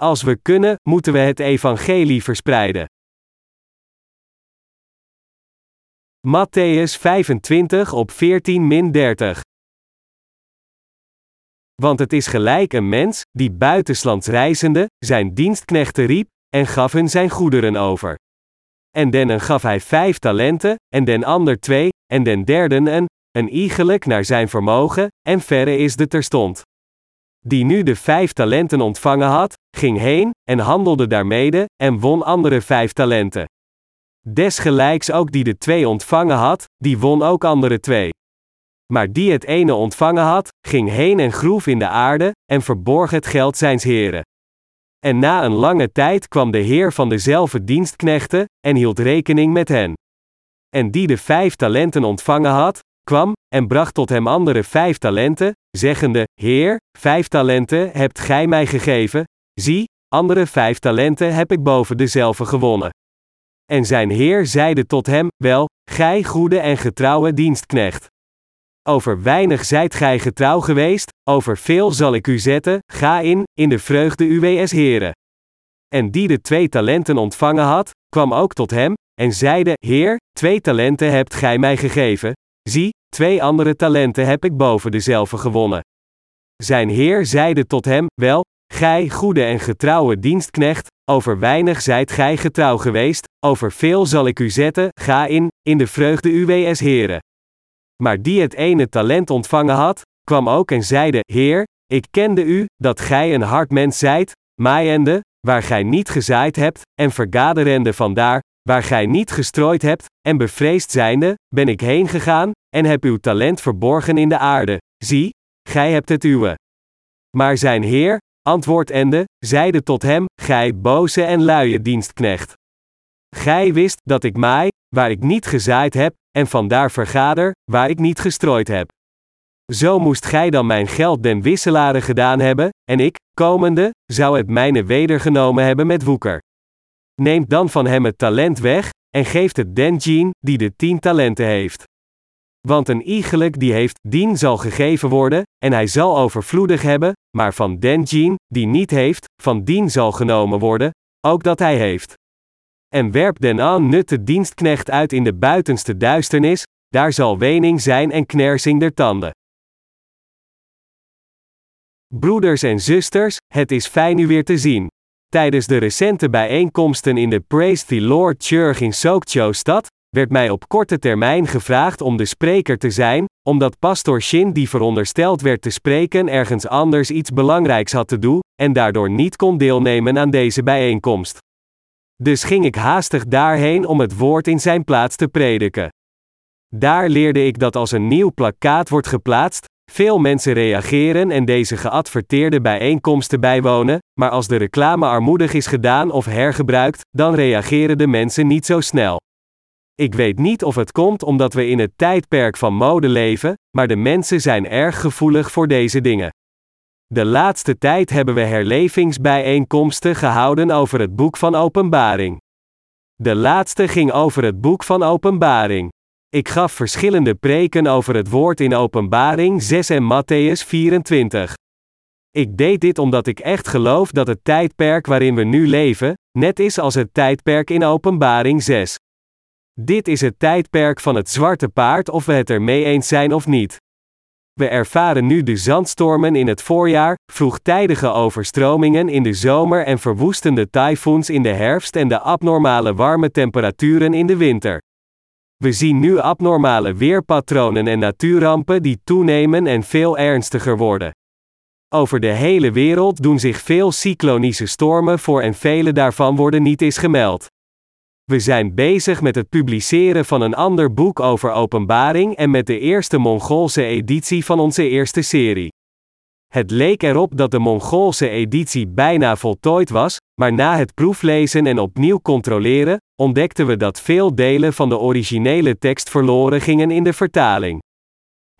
Als we kunnen, moeten we het evangelie verspreiden. Matthäus 25 op 14-30 Want het is gelijk een mens, die buitenslands reizende, zijn dienstknechten riep, en gaf hun zijn goederen over. En den een gaf hij vijf talenten, en den ander twee, en den derden een, een iegelijk naar zijn vermogen, en verre is de terstond. Die nu de vijf talenten ontvangen had, ging heen, en handelde daarmede, en won andere vijf talenten. Desgelijks ook die de twee ontvangen had, die won ook andere twee. Maar die het ene ontvangen had, ging heen en groef in de aarde, en verborg het geld zijns heren. En na een lange tijd kwam de heer van dezelfde dienstknechten, en hield rekening met hen. En die de vijf talenten ontvangen had, kwam, en bracht tot hem andere vijf talenten, zeggende: Heer, vijf talenten hebt gij mij gegeven, zie, andere vijf talenten heb ik boven dezelfde gewonnen. En zijn heer zeide tot hem: Wel, gij goede en getrouwe dienstknecht. Over weinig zijt gij getrouw geweest, over veel zal ik u zetten, ga in, in de vreugde uws heren. En die de twee talenten ontvangen had, kwam ook tot hem, en zeide: Heer, twee talenten hebt gij mij gegeven, zie, twee andere talenten heb ik boven dezelfde gewonnen. Zijn heer zeide tot hem: Wel, gij goede en getrouwe dienstknecht, over weinig zijt gij getrouw geweest, over veel zal ik u zetten, ga in, in de vreugde uws heren. Maar die het ene talent ontvangen had, kwam ook en zeide: Heer, ik kende u, dat gij een hard mens zijt, maaiende, waar gij niet gezaaid hebt, en vergaderende vandaar, waar gij niet gestrooid hebt, en bevreesd zijnde, ben ik heen gegaan, en heb uw talent verborgen in de aarde. Zie, gij hebt het uwe. Maar zijn heer, antwoordende, zeide tot hem: Gij boze en luie dienstknecht. Gij wist dat ik maai, waar ik niet gezaaid heb, en vandaar vergader, waar ik niet gestrooid heb. Zo moest gij dan mijn geld den wisselaren gedaan hebben, en ik, komende, zou het mijne wedergenomen hebben met woeker. Neemt dan van hem het talent weg, en geeft het den Jean, die de tien talenten heeft. Want een iegelijk die heeft, dien zal gegeven worden, en hij zal overvloedig hebben, maar van den Jean, die niet heeft, van dien zal genomen worden, ook dat hij heeft. En werp den aan nutte dienstknecht uit in de buitenste duisternis, daar zal wening zijn en knersing der tanden. Broeders en zusters, het is fijn u weer te zien. Tijdens de recente bijeenkomsten in de Praise the Lord Church in Sokcho-stad, werd mij op korte termijn gevraagd om de spreker te zijn, omdat pastor Shin die verondersteld werd te spreken ergens anders iets belangrijks had te doen, en daardoor niet kon deelnemen aan deze bijeenkomst. Dus ging ik haastig daarheen om het woord in zijn plaats te prediken. Daar leerde ik dat als een nieuw plakkaat wordt geplaatst, veel mensen reageren en deze geadverteerde bijeenkomsten bijwonen, maar als de reclame armoedig is gedaan of hergebruikt, dan reageren de mensen niet zo snel. Ik weet niet of het komt omdat we in het tijdperk van mode leven, maar de mensen zijn erg gevoelig voor deze dingen. De laatste tijd hebben we herlevingsbijeenkomsten gehouden over het boek van Openbaring. De laatste ging over het boek van Openbaring. Ik gaf verschillende preken over het woord in Openbaring 6 en Matthäus 24. Ik deed dit omdat ik echt geloof dat het tijdperk waarin we nu leven, net is als het tijdperk in Openbaring 6. Dit is het tijdperk van het zwarte paard of we het er mee eens zijn of niet. We ervaren nu de zandstormen in het voorjaar, vroegtijdige overstromingen in de zomer en verwoestende tyfoons in de herfst en de abnormale warme temperaturen in de winter. We zien nu abnormale weerpatronen en natuurrampen die toenemen en veel ernstiger worden. Over de hele wereld doen zich veel cyclonische stormen voor en vele daarvan worden niet eens gemeld. We zijn bezig met het publiceren van een ander boek over openbaring en met de eerste Mongoolse editie van onze eerste serie. Het leek erop dat de Mongoolse editie bijna voltooid was, maar na het proeflezen en opnieuw controleren, ontdekten we dat veel delen van de originele tekst verloren gingen in de vertaling.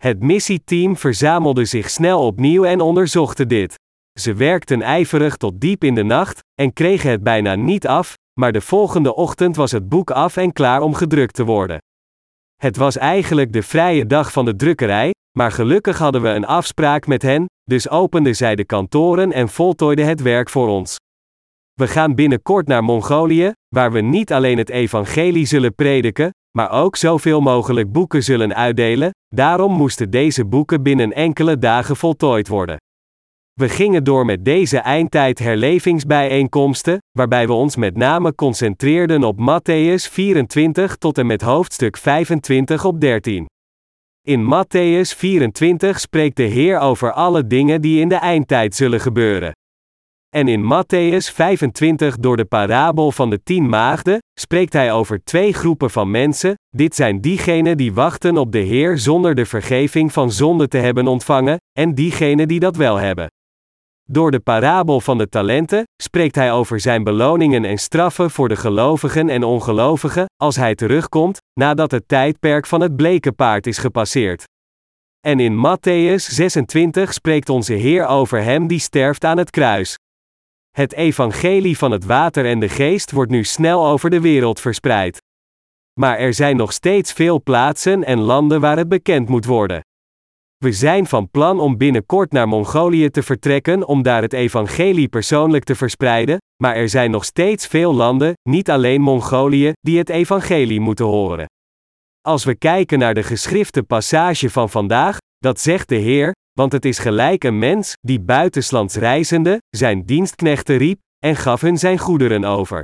Het missieteam verzamelde zich snel opnieuw en onderzochten dit. Ze werkten ijverig tot diep in de nacht en kregen het bijna niet af, maar de volgende ochtend was het boek af en klaar om gedrukt te worden. Het was eigenlijk de vrije dag van de drukkerij, maar gelukkig hadden we een afspraak met hen, dus openden zij de kantoren en voltooiden het werk voor ons. We gaan binnenkort naar Mongolië, waar we niet alleen het evangelie zullen prediken, maar ook zoveel mogelijk boeken zullen uitdelen, daarom moesten deze boeken binnen enkele dagen voltooid worden. We gingen door met deze eindtijd herlevingsbijeenkomsten, waarbij we ons met name concentreerden op Matthäus 24 tot en met hoofdstuk 25 op 13. In Matthäus 24 spreekt de Heer over alle dingen die in de eindtijd zullen gebeuren. En in Matthäus 25 door de parabel van de tien maagden, spreekt hij over twee groepen van mensen, dit zijn diegenen die wachten op de Heer zonder de vergeving van zonde te hebben ontvangen, en diegenen die dat wel hebben. Door de parabel van de talenten spreekt hij over zijn beloningen en straffen voor de gelovigen en ongelovigen, als hij terugkomt, nadat het tijdperk van het bleke paard is gepasseerd. En in Matthäus 26 spreekt onze Heer over hem die sterft aan het kruis. Het evangelie van het water en de geest wordt nu snel over de wereld verspreid. Maar er zijn nog steeds veel plaatsen en landen waar het bekend moet worden. We zijn van plan om binnenkort naar Mongolië te vertrekken om daar het evangelie persoonlijk te verspreiden, maar er zijn nog steeds veel landen, niet alleen Mongolië, die het evangelie moeten horen. Als we kijken naar de geschrifte passage van vandaag, dat zegt de Heer, want het is gelijk een mens, die buitenslands reizende, zijn dienstknechten riep, en gaf hun zijn goederen over.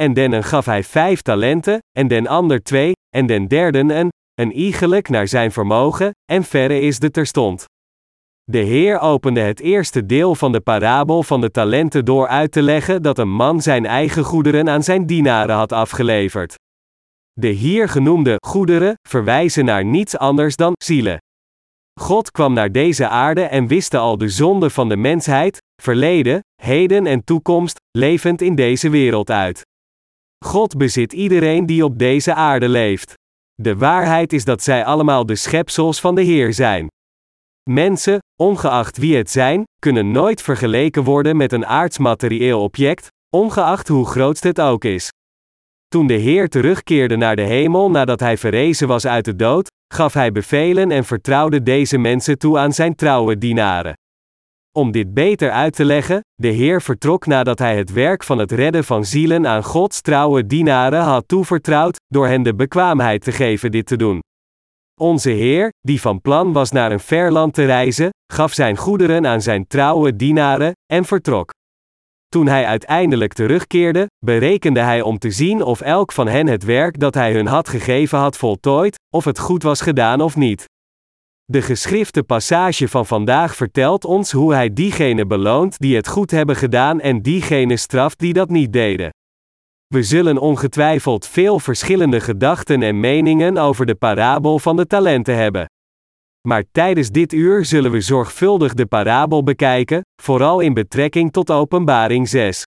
En den gaf hij vijf talenten, en den ander twee, en den derden een, een iegelijk naar zijn vermogen, en verre is de terstond. De Heer opende het eerste deel van de parabel van de talenten door uit te leggen dat een man zijn eigen goederen aan zijn dienaren had afgeleverd. De hier genoemde goederen verwijzen naar niets anders dan zielen. God kwam naar deze aarde en wiste al de zonde van de mensheid, verleden, heden en toekomst, levend in deze wereld uit. God bezit iedereen die op deze aarde leeft. De waarheid is dat zij allemaal de schepsels van de Heer zijn. Mensen, ongeacht wie het zijn, kunnen nooit vergeleken worden met een aardsmaterieel object, ongeacht hoe groot het ook is. Toen de Heer terugkeerde naar de hemel nadat hij verrezen was uit de dood, gaf hij bevelen en vertrouwde deze mensen toe aan zijn trouwe dienaren. Om dit beter uit te leggen, de Heer vertrok nadat hij het werk van het redden van zielen aan Gods trouwe dienaren had toevertrouwd, door hen de bekwaamheid te geven dit te doen. Onze Heer, die van plan was naar een ver land te reizen, gaf zijn goederen aan zijn trouwe dienaren, en vertrok. Toen hij uiteindelijk terugkeerde, berekende hij om te zien of elk van hen het werk dat hij hun had gegeven had voltooid, of het goed was gedaan of niet. De geschrifte passage van vandaag vertelt ons hoe hij diegenen beloont die het goed hebben gedaan en diegenen straft die dat niet deden. We zullen ongetwijfeld veel verschillende gedachten en meningen over de parabel van de talenten hebben. Maar tijdens dit uur zullen we zorgvuldig de parabel bekijken, vooral in betrekking tot Openbaring 6.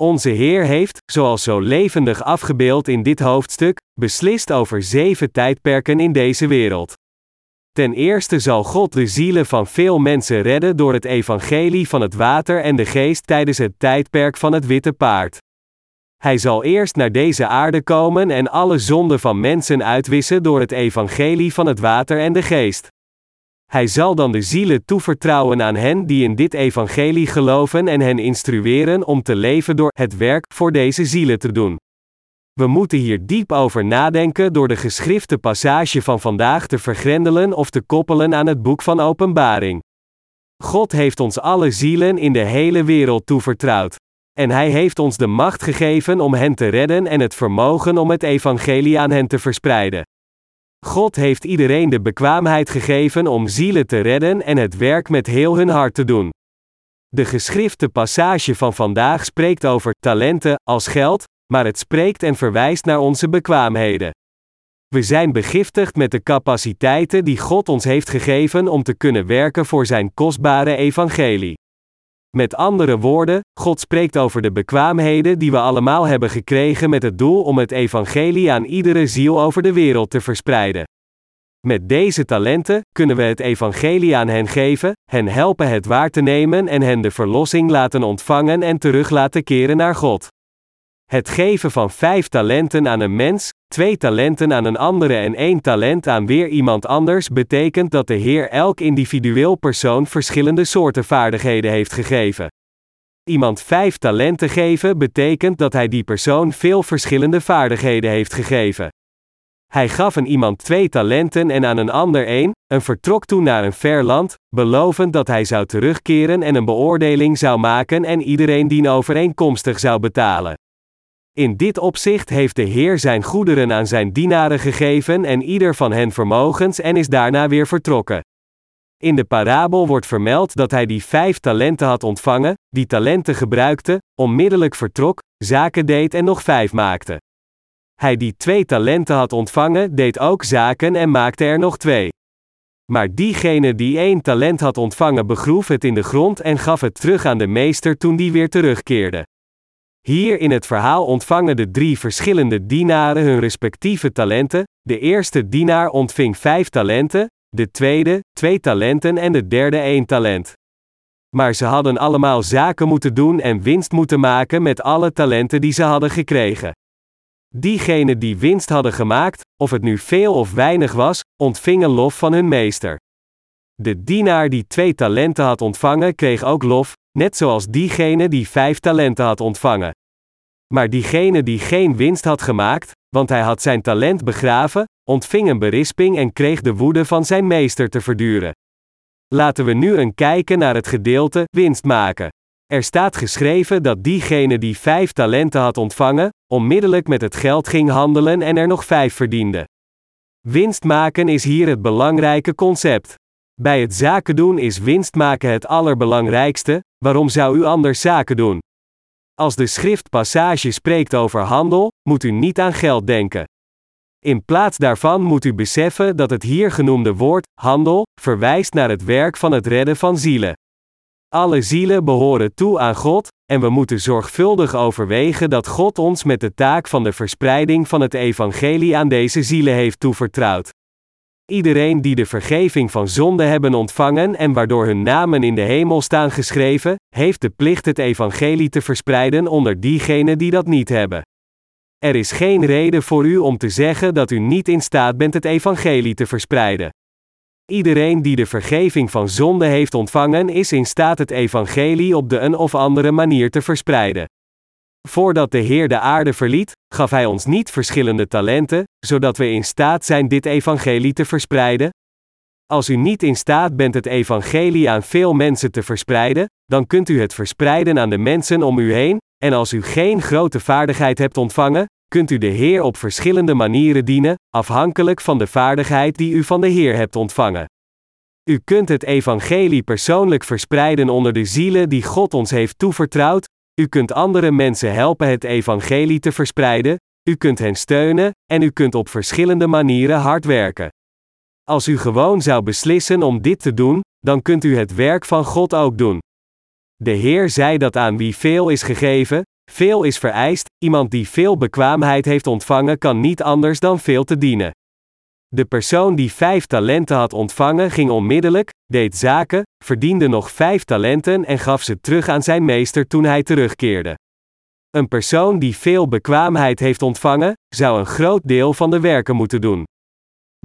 Onze Heer heeft, zoals zo levendig afgebeeld in dit hoofdstuk, beslist over zeven tijdperken in deze wereld. Ten eerste zal God de zielen van veel mensen redden door het evangelie van het water en de geest tijdens het tijdperk van het witte paard. Hij zal eerst naar deze aarde komen en alle zonden van mensen uitwissen door het evangelie van het water en de geest. Hij zal dan de zielen toevertrouwen aan hen die in dit evangelie geloven en hen instrueren om te leven door het werk voor deze zielen te doen. We moeten hier diep over nadenken door de geschrifte passage van vandaag te vergrendelen of te koppelen aan het boek van Openbaring. God heeft ons alle zielen in de hele wereld toevertrouwd. En Hij heeft ons de macht gegeven om hen te redden en het vermogen om het evangelie aan hen te verspreiden. God heeft iedereen de bekwaamheid gegeven om zielen te redden en het werk met heel hun hart te doen. De geschrifte passage van vandaag spreekt over talenten als geld, maar het spreekt en verwijst naar onze bekwaamheden. We zijn begiftigd met de capaciteiten die God ons heeft gegeven om te kunnen werken voor Zijn kostbare evangelie. Met andere woorden, God spreekt over de bekwaamheden die we allemaal hebben gekregen met het doel om het evangelie aan iedere ziel over de wereld te verspreiden. Met deze talenten kunnen we het evangelie aan hen geven, hen helpen het waar te nemen en hen de verlossing laten ontvangen en terug laten keren naar God. Het geven van vijf talenten aan een mens, twee talenten aan een andere en één talent aan weer iemand anders betekent dat de Heer elk individueel persoon verschillende soorten vaardigheden heeft gegeven. Iemand vijf talenten geven betekent dat hij die persoon veel verschillende vaardigheden heeft gegeven. Hij gaf een iemand twee talenten en aan een ander één, en vertrok toen naar een ver land, belovend dat hij zou terugkeren en een beoordeling zou maken en iedereen dien overeenkomstig zou betalen. In dit opzicht heeft de Heer zijn goederen aan zijn dienaren gegeven en ieder van hen vermogens en is daarna weer vertrokken. In de parabel wordt vermeld dat hij die vijf talenten had ontvangen, die talenten gebruikte, onmiddellijk vertrok, zaken deed en nog vijf maakte. Hij die twee talenten had ontvangen, deed ook zaken en maakte er nog twee. Maar diegene die één talent had ontvangen, begroef het in de grond en gaf het terug aan de meester toen die weer terugkeerde. Hier in het verhaal ontvangen de drie verschillende dienaren hun respectieve talenten. De eerste dienaar ontving vijf talenten, de tweede twee talenten en de derde één talent. Maar ze hadden allemaal zaken moeten doen en winst moeten maken met alle talenten die ze hadden gekregen. Diegenen die winst hadden gemaakt, of het nu veel of weinig was, ontvingen lof van hun meester. De dienaar die twee talenten had ontvangen, kreeg ook lof, net zoals diegene die vijf talenten had ontvangen. Maar diegene die geen winst had gemaakt, want hij had zijn talent begraven, ontving een berisping en kreeg de woede van zijn meester te verduren. Laten we nu een kijken naar het gedeelte winst maken. Er staat geschreven dat diegene die vijf talenten had ontvangen, onmiddellijk met het geld ging handelen en er nog vijf verdiende. Winst maken is hier het belangrijke concept. Bij het zaken doen is winst maken het allerbelangrijkste, waarom zou u anders zaken doen? Als de schriftpassage spreekt over handel, moet u niet aan geld denken. In plaats daarvan moet u beseffen dat het hier genoemde woord, handel, verwijst naar het werk van het redden van zielen. Alle zielen behoren toe aan God, en we moeten zorgvuldig overwegen dat God ons met de taak van de verspreiding van het evangelie aan deze zielen heeft toevertrouwd. Iedereen die de vergeving van zonde hebben ontvangen en waardoor hun namen in de hemel staan geschreven, heeft de plicht het evangelie te verspreiden onder diegenen die dat niet hebben. Er is geen reden voor u om te zeggen dat u niet in staat bent het evangelie te verspreiden. Iedereen die de vergeving van zonde heeft ontvangen is in staat het evangelie op de een of andere manier te verspreiden. Voordat de Heer de aarde verliet, gaf Hij ons niet verschillende talenten, zodat we in staat zijn dit evangelie te verspreiden? Als u niet in staat bent het evangelie aan veel mensen te verspreiden, dan kunt u het verspreiden aan de mensen om u heen, en als u geen grote vaardigheid hebt ontvangen, kunt u de Heer op verschillende manieren dienen, afhankelijk van de vaardigheid die u van de Heer hebt ontvangen. U kunt het evangelie persoonlijk verspreiden onder de zielen die God ons heeft toevertrouwd, u kunt andere mensen helpen het evangelie te verspreiden, u kunt hen steunen, en u kunt op verschillende manieren hard werken. Als u gewoon zou beslissen om dit te doen, dan kunt u het werk van God ook doen. De Heer zei dat aan wie veel is gegeven, veel is vereist, iemand die veel bekwaamheid heeft ontvangen kan niet anders dan veel te dienen. De persoon die vijf talenten had ontvangen ging onmiddellijk, deed zaken, verdiende nog vijf talenten en gaf ze terug aan zijn meester toen hij terugkeerde. Een persoon die veel bekwaamheid heeft ontvangen, zou een groot deel van de werken moeten doen.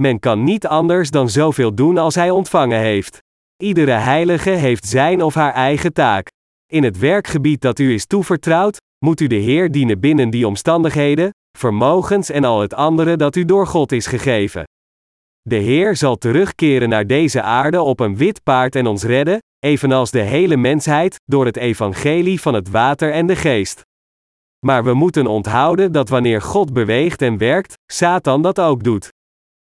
Men kan niet anders dan zoveel doen als hij ontvangen heeft. Iedere heilige heeft zijn of haar eigen taak. In het werkgebied dat u is toevertrouwd, moet u de Heer dienen binnen die omstandigheden, vermogens en al het andere dat u door God is gegeven. De Heer zal terugkeren naar deze aarde op een wit paard en ons redden, evenals de hele mensheid, door het evangelie van het water en de geest. Maar we moeten onthouden dat wanneer God beweegt en werkt, Satan dat ook doet.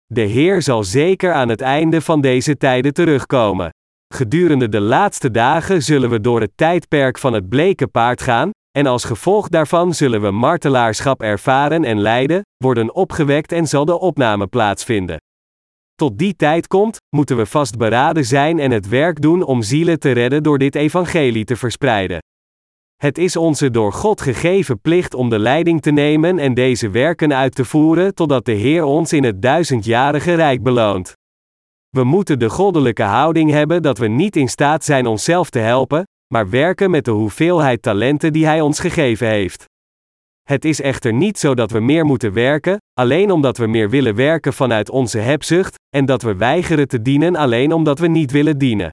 De Heer zal zeker aan het einde van deze tijden terugkomen. Gedurende de laatste dagen zullen we door het tijdperk van het bleke paard gaan, en als gevolg daarvan zullen we martelaarschap ervaren en lijden, worden opgewekt en zal de opname plaatsvinden. Tot die tijd komt, moeten we vastberaden zijn en het werk doen om zielen te redden door dit evangelie te verspreiden. Het is onze door God gegeven plicht om de leiding te nemen en deze werken uit te voeren totdat de Heer ons in het duizendjarige rijk beloont. We moeten de goddelijke houding hebben dat we niet in staat zijn onszelf te helpen, maar werken met de hoeveelheid talenten die Hij ons gegeven heeft. Het is echter niet zo dat we meer moeten werken, alleen omdat we meer willen werken vanuit onze hebzucht, en dat we weigeren te dienen alleen omdat we niet willen dienen.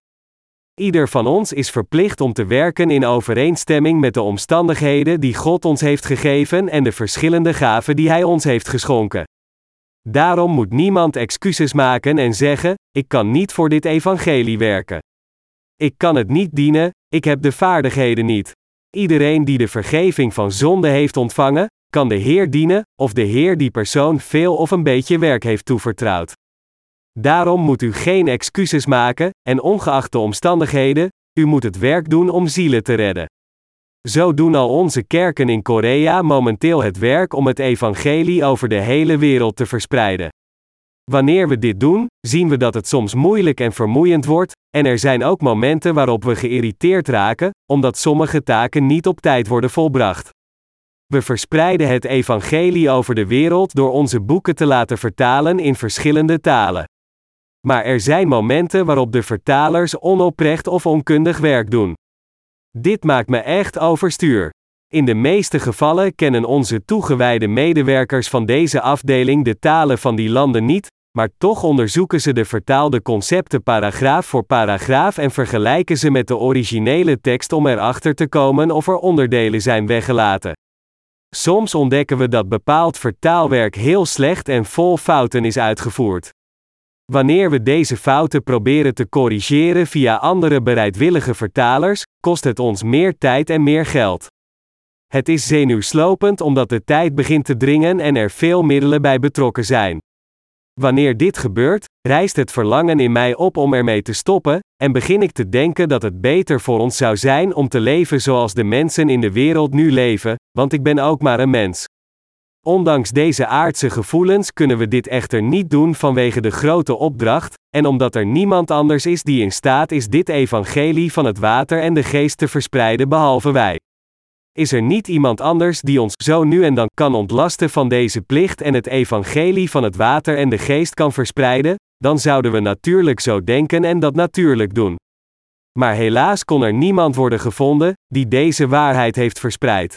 Ieder van ons is verplicht om te werken in overeenstemming met de omstandigheden die God ons heeft gegeven en de verschillende gaven die Hij ons heeft geschonken. Daarom moet niemand excuses maken en zeggen: Ik kan niet voor dit evangelie werken. Ik kan het niet dienen, ik heb de vaardigheden niet. Iedereen die de vergeving van zonde heeft ontvangen, kan de Heer dienen, of de Heer die persoon veel of een beetje werk heeft toevertrouwd. Daarom moet u geen excuses maken, en ongeacht de omstandigheden, u moet het werk doen om zielen te redden. Zo doen al onze kerken in Korea momenteel het werk om het evangelie over de hele wereld te verspreiden. Wanneer we dit doen, zien we dat het soms moeilijk en vermoeiend wordt, en er zijn ook momenten waarop we geïrriteerd raken, omdat sommige taken niet op tijd worden volbracht. We verspreiden het evangelie over de wereld door onze boeken te laten vertalen in verschillende talen. Maar er zijn momenten waarop de vertalers onoprecht of onkundig werk doen. Dit maakt me echt overstuur. In de meeste gevallen kennen onze toegewijde medewerkers van deze afdeling de talen van die landen niet, maar toch onderzoeken ze de vertaalde concepten paragraaf voor paragraaf en vergelijken ze met de originele tekst om erachter te komen of er onderdelen zijn weggelaten. Soms ontdekken we dat bepaald vertaalwerk heel slecht en vol fouten is uitgevoerd. Wanneer we deze fouten proberen te corrigeren via andere bereidwillige vertalers, kost het ons meer tijd en meer geld. Het is zenuwslopend omdat de tijd begint te dringen en er veel middelen bij betrokken zijn. Wanneer dit gebeurt, rijst het verlangen in mij op om ermee te stoppen, en begin ik te denken dat het beter voor ons zou zijn om te leven zoals de mensen in de wereld nu leven, want ik ben ook maar een mens. Ondanks deze aardse gevoelens kunnen we dit echter niet doen vanwege de grote opdracht, en omdat er niemand anders is die in staat is dit evangelie van het water en de geest te verspreiden behalve wij. Is er niet iemand anders die ons zo nu en dan kan ontlasten van deze plicht en het evangelie van het water en de geest kan verspreiden, dan zouden we natuurlijk zo denken en dat natuurlijk doen. Maar helaas kon er niemand worden gevonden die deze waarheid heeft verspreid.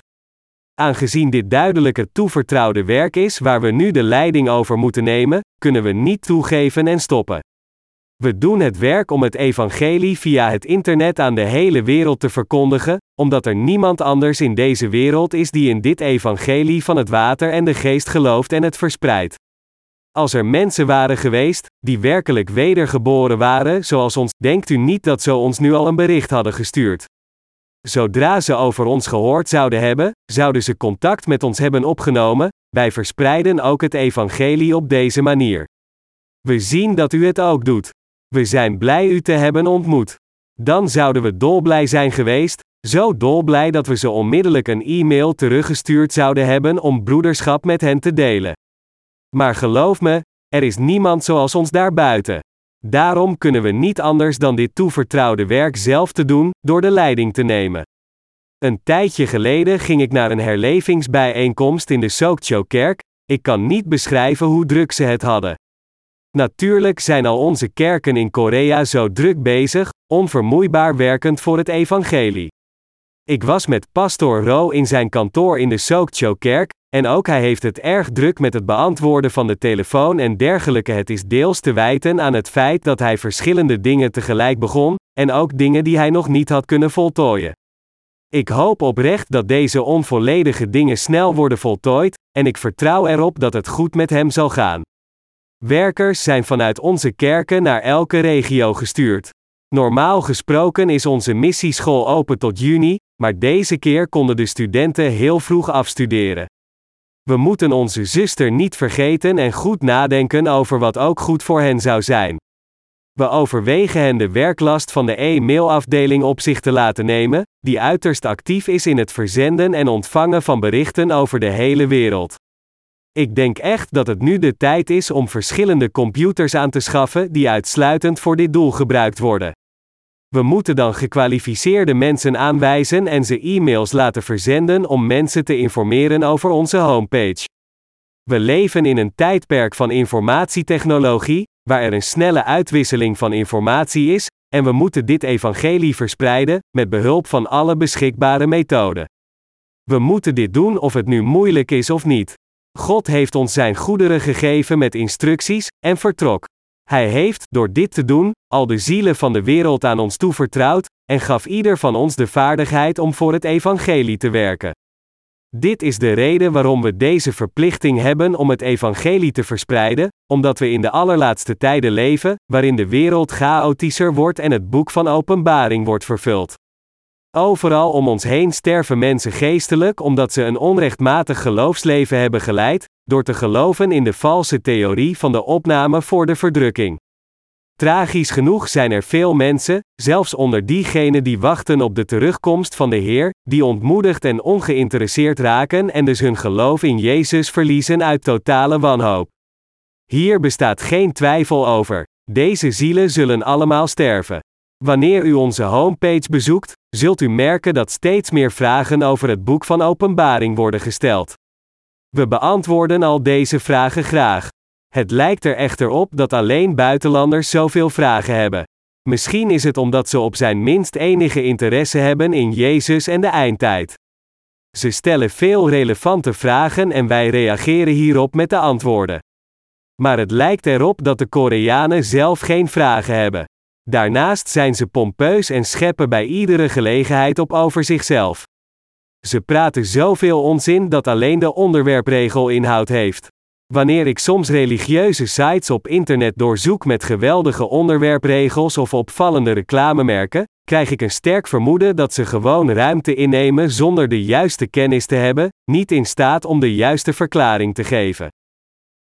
Aangezien dit duidelijk het toevertrouwde werk is waar we nu de leiding over moeten nemen, kunnen we niet toegeven en stoppen. We doen het werk om het evangelie via het internet aan de hele wereld te verkondigen, omdat er niemand anders in deze wereld is die in dit evangelie van het water en de geest gelooft en het verspreidt. Als er mensen waren geweest, die werkelijk wedergeboren waren zoals ons, denkt u niet dat ze ons nu al een bericht hadden gestuurd. Zodra ze over ons gehoord zouden hebben, zouden ze contact met ons hebben opgenomen, wij verspreiden ook het evangelie op deze manier. We zien dat u het ook doet. We zijn blij u te hebben ontmoet. Dan zouden we dolblij zijn geweest, zo dolblij dat we ze onmiddellijk een e-mail teruggestuurd zouden hebben om broederschap met hen te delen. Maar geloof me, er is niemand zoals ons daarbuiten. Daarom kunnen we niet anders dan dit toevertrouwde werk zelf te doen, door de leiding te nemen. Een tijdje geleden ging ik naar een herlevingsbijeenkomst in de Sokcho-kerk. Ik kan niet beschrijven hoe druk ze het hadden. Natuurlijk zijn al onze kerken in Korea zo druk bezig, onvermoeibaar werkend voor het evangelie. Ik was met pastor Ro in zijn kantoor in de Sokcho-kerk, en ook hij heeft het erg druk met het beantwoorden van de telefoon en dergelijke. Het is deels te wijten aan het feit dat hij verschillende dingen tegelijk begon, en ook dingen die hij nog niet had kunnen voltooien. Ik hoop oprecht dat deze onvolledige dingen snel worden voltooid, en ik vertrouw erop dat het goed met hem zal gaan. Werkers zijn vanuit onze kerken naar elke regio gestuurd. Normaal gesproken is onze missieschool open tot juni, maar deze keer konden de studenten heel vroeg afstuderen. We moeten onze zuster niet vergeten en goed nadenken over wat ook goed voor hen zou zijn. We overwegen hen de werklast van de e-mailafdeling op zich te laten nemen, die uiterst actief is in het verzenden en ontvangen van berichten over de hele wereld. Ik denk echt dat het nu de tijd is om verschillende computers aan te schaffen die uitsluitend voor dit doel gebruikt worden. We moeten dan gekwalificeerde mensen aanwijzen en ze e-mails laten verzenden om mensen te informeren over onze homepage. We leven in een tijdperk van informatietechnologie, waar er een snelle uitwisseling van informatie is, en we moeten dit evangelie verspreiden, met behulp van alle beschikbare methoden. We moeten dit doen of het nu moeilijk is of niet. God heeft ons zijn goederen gegeven met instructies, en vertrok. Hij heeft, door dit te doen, al de zielen van de wereld aan ons toevertrouwd, en gaf ieder van ons de vaardigheid om voor het evangelie te werken. Dit is de reden waarom we deze verplichting hebben om het evangelie te verspreiden, omdat we in de allerlaatste tijden leven, waarin de wereld chaotischer wordt en het boek van openbaring wordt vervuld. Overal om ons heen sterven mensen geestelijk omdat ze een onrechtmatig geloofsleven hebben geleid, door te geloven in de valse theorie van de opname voor de verdrukking. Tragisch genoeg zijn er veel mensen, zelfs onder diegenen die wachten op de terugkomst van de Heer, die ontmoedigd en ongeïnteresseerd raken en dus hun geloof in Jezus verliezen uit totale wanhoop. Hier bestaat geen twijfel over. Deze zielen zullen allemaal sterven. Wanneer u onze homepage bezoekt, zult u merken dat steeds meer vragen over het boek van Openbaring worden gesteld. We beantwoorden al deze vragen graag. Het lijkt er echter op dat alleen buitenlanders zoveel vragen hebben. Misschien is het omdat ze op zijn minst enige interesse hebben in Jezus en de eindtijd. Ze stellen veel relevante vragen en wij reageren hierop met de antwoorden. Maar het lijkt erop dat de Koreanen zelf geen vragen hebben. Daarnaast zijn ze pompeus en scheppen bij iedere gelegenheid op over zichzelf. Ze praten zoveel onzin dat alleen de onderwerpregel inhoud heeft. Wanneer ik soms religieuze sites op internet doorzoek met geweldige onderwerpregels of opvallende reclamemerken, krijg ik een sterk vermoeden dat ze gewoon ruimte innemen zonder de juiste kennis te hebben, niet in staat om de juiste verklaring te geven.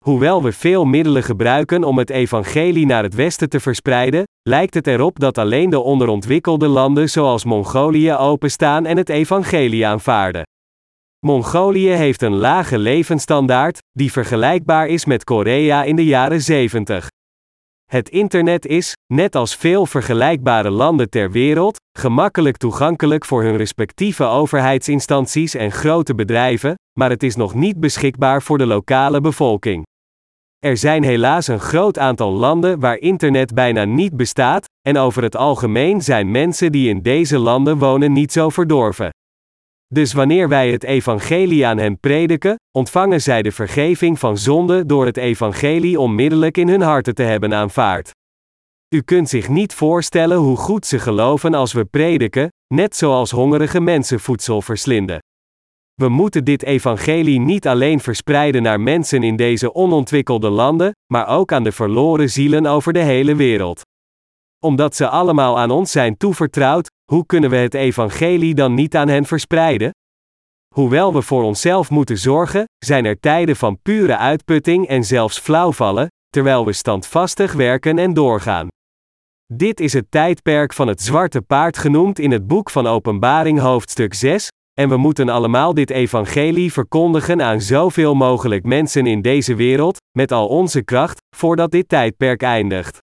Hoewel we veel middelen gebruiken om het evangelie naar het westen te verspreiden, lijkt het erop dat alleen de onderontwikkelde landen zoals Mongolië openstaan en het evangelie aanvaarden. Mongolië heeft een lage levensstandaard, die vergelijkbaar is met Korea in de jaren 70. Het internet is, net als veel vergelijkbare landen ter wereld, gemakkelijk toegankelijk voor hun respectieve overheidsinstanties en grote bedrijven, maar het is nog niet beschikbaar voor de lokale bevolking. Er zijn helaas een groot aantal landen waar internet bijna niet bestaat, en over het algemeen zijn mensen die in deze landen wonen niet zo verdorven. Dus wanneer wij het evangelie aan hen prediken, ontvangen zij de vergeving van zonde door het evangelie onmiddellijk in hun harten te hebben aanvaard. U kunt zich niet voorstellen hoe goed ze geloven als we prediken, net zoals hongerige mensen voedsel verslinden. We moeten dit evangelie niet alleen verspreiden naar mensen in deze onontwikkelde landen, maar ook aan de verloren zielen over de hele wereld. Omdat ze allemaal aan ons zijn toevertrouwd, hoe kunnen we het evangelie dan niet aan hen verspreiden? Hoewel we voor onszelf moeten zorgen, zijn er tijden van pure uitputting en zelfs flauwvallen, terwijl we standvastig werken en doorgaan. Dit is het tijdperk van het zwarte paard genoemd in het boek van Openbaring hoofdstuk 6, en we moeten allemaal dit evangelie verkondigen aan zoveel mogelijk mensen in deze wereld, met al onze kracht, voordat dit tijdperk eindigt.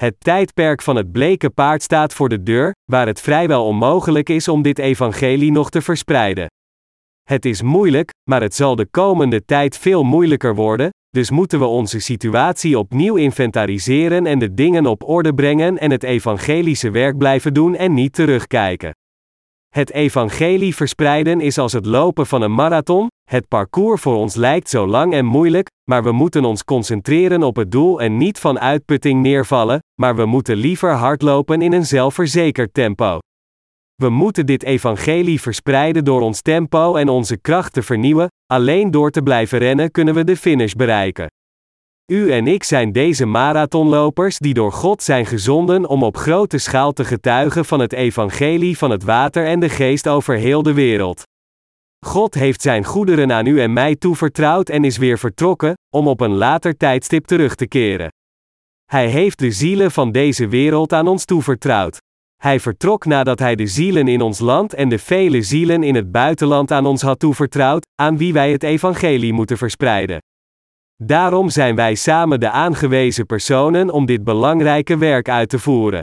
Het tijdperk van het bleke paard staat voor de deur, waar het vrijwel onmogelijk is om dit evangelie nog te verspreiden. Het is moeilijk, maar het zal de komende tijd veel moeilijker worden, dus moeten we onze situatie opnieuw inventariseren en de dingen op orde brengen en het evangelische werk blijven doen en niet terugkijken. Het evangelie verspreiden is als het lopen van een marathon, het parcours voor ons lijkt zo lang en moeilijk, maar we moeten ons concentreren op het doel en niet van uitputting neervallen, maar we moeten liever hardlopen in een zelfverzekerd tempo. We moeten dit evangelie verspreiden door ons tempo en onze kracht te vernieuwen, alleen door te blijven rennen kunnen we de finish bereiken. U en ik zijn deze marathonlopers die door God zijn gezonden om op grote schaal te getuigen van het evangelie van het water en de geest over heel de wereld. God heeft zijn goederen aan u en mij toevertrouwd en is weer vertrokken, om op een later tijdstip terug te keren. Hij heeft de zielen van deze wereld aan ons toevertrouwd. Hij vertrok nadat hij de zielen in ons land en de vele zielen in het buitenland aan ons had toevertrouwd, aan wie wij het evangelie moeten verspreiden. Daarom zijn wij samen de aangewezen personen om dit belangrijke werk uit te voeren.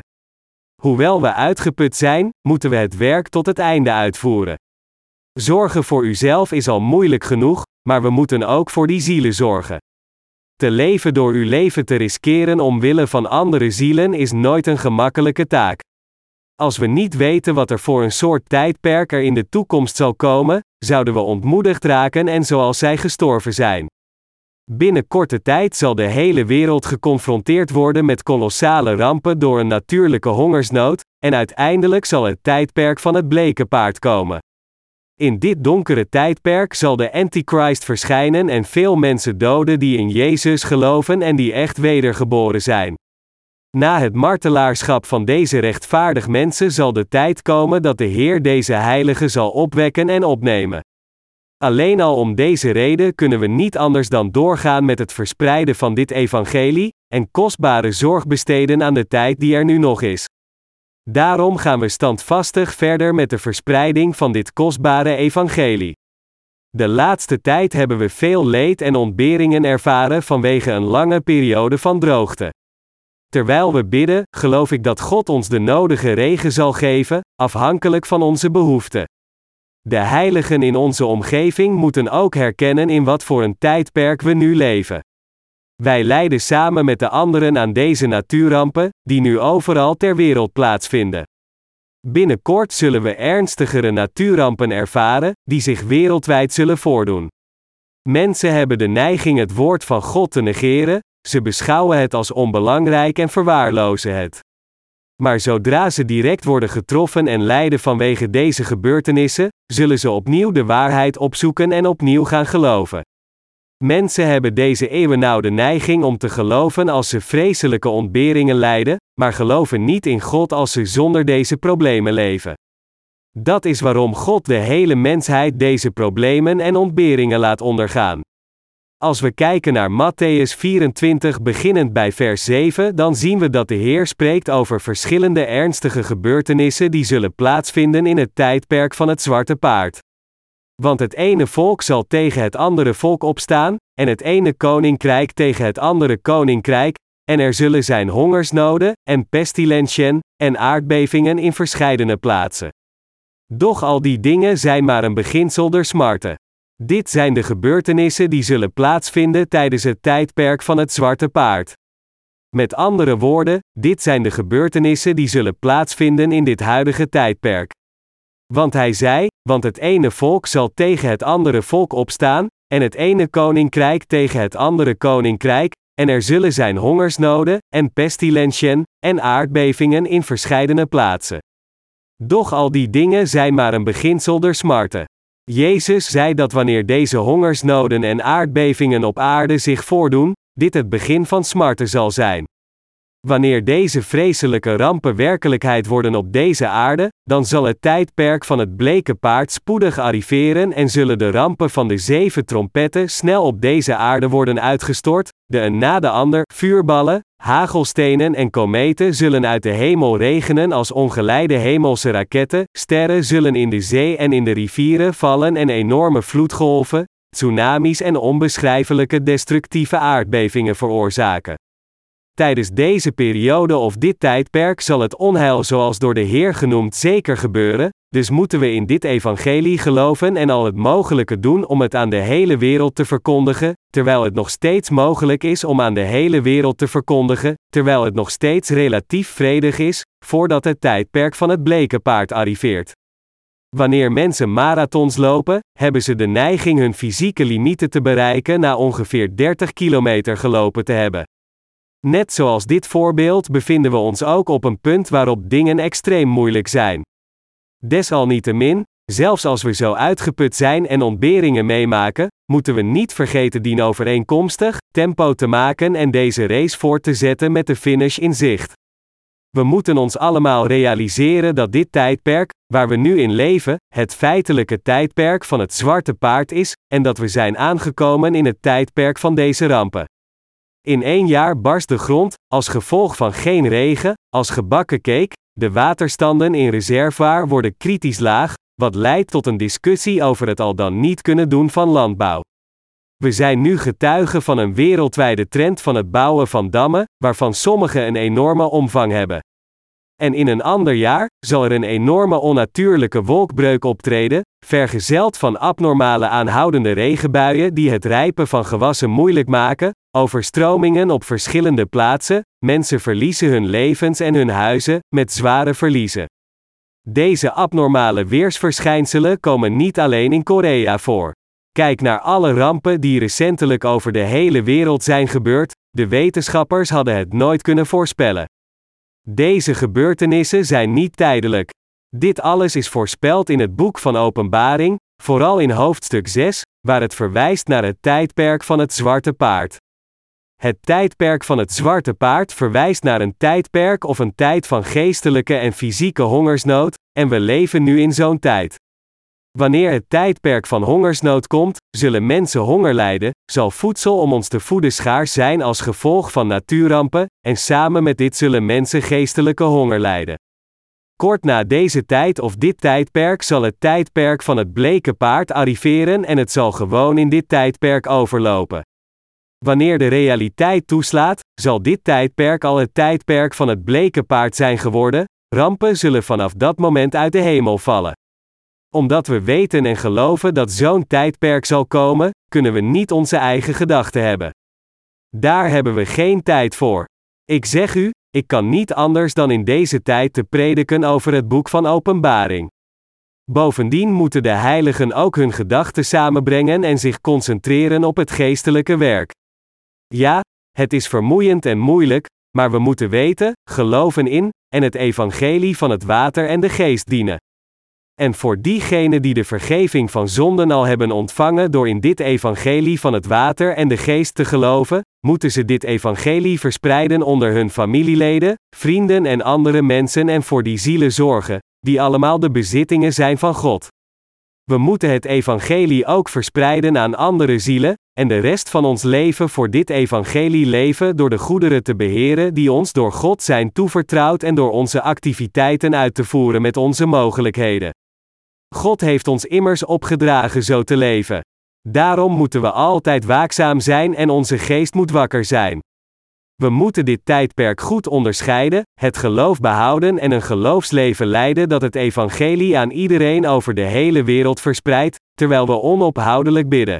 Hoewel we uitgeput zijn, moeten we het werk tot het einde uitvoeren. Zorgen voor uzelf is al moeilijk genoeg, maar we moeten ook voor die zielen zorgen. Te leven door uw leven te riskeren omwille van andere zielen is nooit een gemakkelijke taak. Als we niet weten wat er voor een soort tijdperk er in de toekomst zal komen, zouden we ontmoedigd raken en zoals zij gestorven zijn. Binnen korte tijd zal de hele wereld geconfronteerd worden met kolossale rampen door een natuurlijke hongersnood, en uiteindelijk zal het tijdperk van het bleke paard komen. In dit donkere tijdperk zal de Antichrist verschijnen en veel mensen doden die in Jezus geloven en die echt wedergeboren zijn. Na het martelaarschap van deze rechtvaardig mensen zal de tijd komen dat de Heer deze heiligen zal opwekken en opnemen. Alleen al om deze reden kunnen we niet anders dan doorgaan met het verspreiden van dit evangelie, en kostbare zorg besteden aan de tijd die er nu nog is. Daarom gaan we standvastig verder met de verspreiding van dit kostbare evangelie. De laatste tijd hebben we veel leed en ontberingen ervaren vanwege een lange periode van droogte. Terwijl we bidden, geloof ik dat God ons de nodige regen zal geven, afhankelijk van onze behoeften. De heiligen in onze omgeving moeten ook herkennen in wat voor een tijdperk we nu leven. Wij lijden samen met de anderen aan deze natuurrampen, die nu overal ter wereld plaatsvinden. Binnenkort zullen we ernstigere natuurrampen ervaren, die zich wereldwijd zullen voordoen. Mensen hebben de neiging het woord van God te negeren, ze beschouwen het als onbelangrijk en verwaarlozen het. Maar zodra ze direct worden getroffen en lijden vanwege deze gebeurtenissen, zullen ze opnieuw de waarheid opzoeken en opnieuw gaan geloven. Mensen hebben deze eeuwenoude neiging om te geloven als ze vreselijke ontberingen lijden, maar geloven niet in God als ze zonder deze problemen leven. Dat is waarom God de hele mensheid deze problemen en ontberingen laat ondergaan. Als we kijken naar Matthäus 24 beginnend bij vers 7, dan zien we dat de Heer spreekt over verschillende ernstige gebeurtenissen die zullen plaatsvinden in het tijdperk van het zwarte paard. Want het ene volk zal tegen het andere volk opstaan, en het ene koninkrijk tegen het andere koninkrijk, en er zullen zijn hongersnoden, en pestilentien, en aardbevingen in verscheidene plaatsen. Doch al die dingen zijn maar een beginsel der smarten. Dit zijn de gebeurtenissen die zullen plaatsvinden tijdens het tijdperk van het zwarte paard. Met andere woorden, dit zijn de gebeurtenissen die zullen plaatsvinden in dit huidige tijdperk. Want hij zei: Want het ene volk zal tegen het andere volk opstaan, en het ene koninkrijk tegen het andere koninkrijk, en er zullen zijn hongersnoden, en pestilentien, en aardbevingen in verscheidene plaatsen. Doch al die dingen zijn maar een beginsel der smarten. Jezus zei dat wanneer deze hongersnoden en aardbevingen op aarde zich voordoen, dit het begin van smarten zal zijn. Wanneer deze vreselijke rampen werkelijkheid worden op deze aarde, dan zal het tijdperk van het bleke paard spoedig arriveren en zullen de rampen van de zeven trompetten snel op deze aarde worden uitgestort, de een na de ander, vuurballen, hagelstenen en kometen zullen uit de hemel regenen als ongeleide hemelse raketten, sterren zullen in de zee en in de rivieren vallen en enorme vloedgolven, tsunamis en onbeschrijfelijke destructieve aardbevingen veroorzaken. Tijdens deze periode of dit tijdperk zal het onheil zoals door de Heer genoemd zeker gebeuren, dus moeten we in dit evangelie geloven en al het mogelijke doen om het aan de hele wereld te verkondigen, terwijl het nog steeds mogelijk is om aan de hele wereld te verkondigen, terwijl het nog steeds relatief vredig is, voordat het tijdperk van het bleke paard arriveert. Wanneer mensen marathons lopen, hebben ze de neiging hun fysieke limieten te bereiken na ongeveer 30 kilometer gelopen te hebben. Net zoals dit voorbeeld bevinden we ons ook op een punt waarop dingen extreem moeilijk zijn. Desalniettemin, zelfs als we zo uitgeput zijn en ontberingen meemaken, moeten we niet vergeten dienovereenkomstig tempo te maken en deze race voort te zetten met de finish in zicht. We moeten ons allemaal realiseren dat dit tijdperk, waar we nu in leven, het feitelijke tijdperk van het zwarte paard is, en dat we zijn aangekomen in het tijdperk van deze rampen. In één jaar barst de grond, als gevolg van geen regen, als gebakken cake, de waterstanden in reservoir worden kritisch laag, wat leidt tot een discussie over het al dan niet kunnen doen van landbouw. We zijn nu getuigen van een wereldwijde trend van het bouwen van dammen, waarvan sommige een enorme omvang hebben. En in een ander jaar zal er een enorme onnatuurlijke wolkbreuk optreden, vergezeld van abnormale aanhoudende regenbuien die het rijpen van gewassen moeilijk maken, overstromingen op verschillende plaatsen, mensen verliezen hun levens en hun huizen, met zware verliezen. Deze abnormale weersverschijnselen komen niet alleen in Korea voor. Kijk naar alle rampen die recentelijk over de hele wereld zijn gebeurd, de wetenschappers hadden het nooit kunnen voorspellen. Deze gebeurtenissen zijn niet tijdelijk. Dit alles is voorspeld in het boek van Openbaring, vooral in hoofdstuk 6, waar het verwijst naar het tijdperk van het zwarte paard. Het tijdperk van het zwarte paard verwijst naar een tijdperk of een tijd van geestelijke en fysieke hongersnood, en we leven nu in zo'n tijd. Wanneer het tijdperk van hongersnood komt, zullen mensen honger lijden, zal voedsel om ons te voeden schaars zijn als gevolg van natuurrampen, en samen met dit zullen mensen geestelijke honger lijden. Kort na deze tijd of dit tijdperk zal het tijdperk van het bleke paard arriveren en het zal gewoon in dit tijdperk overlopen. Wanneer de realiteit toeslaat, zal dit tijdperk al het tijdperk van het bleke paard zijn geworden, rampen zullen vanaf dat moment uit de hemel vallen. Omdat we weten en geloven dat zo'n tijdperk zal komen, kunnen we niet onze eigen gedachten hebben. Daar hebben we geen tijd voor. Ik zeg u, ik kan niet anders dan in deze tijd te prediken over het boek van Openbaring. Bovendien moeten de heiligen ook hun gedachten samenbrengen en zich concentreren op het geestelijke werk. Ja, het is vermoeiend en moeilijk, maar we moeten weten, geloven in, en het evangelie van het water en de geest dienen. En voor diegenen die de vergeving van zonden al hebben ontvangen door in dit evangelie van het water en de geest te geloven, moeten ze dit evangelie verspreiden onder hun familieleden, vrienden en andere mensen en voor die zielen zorgen, die allemaal de bezittingen zijn van God. We moeten het evangelie ook verspreiden aan andere zielen, en de rest van ons leven voor dit evangelie leven door de goederen te beheren die ons door God zijn toevertrouwd en door onze activiteiten uit te voeren met onze mogelijkheden. God heeft ons immers opgedragen zo te leven. Daarom moeten we altijd waakzaam zijn en onze geest moet wakker zijn. We moeten dit tijdperk goed onderscheiden, het geloof behouden en een geloofsleven leiden dat het evangelie aan iedereen over de hele wereld verspreidt, terwijl we onophoudelijk bidden.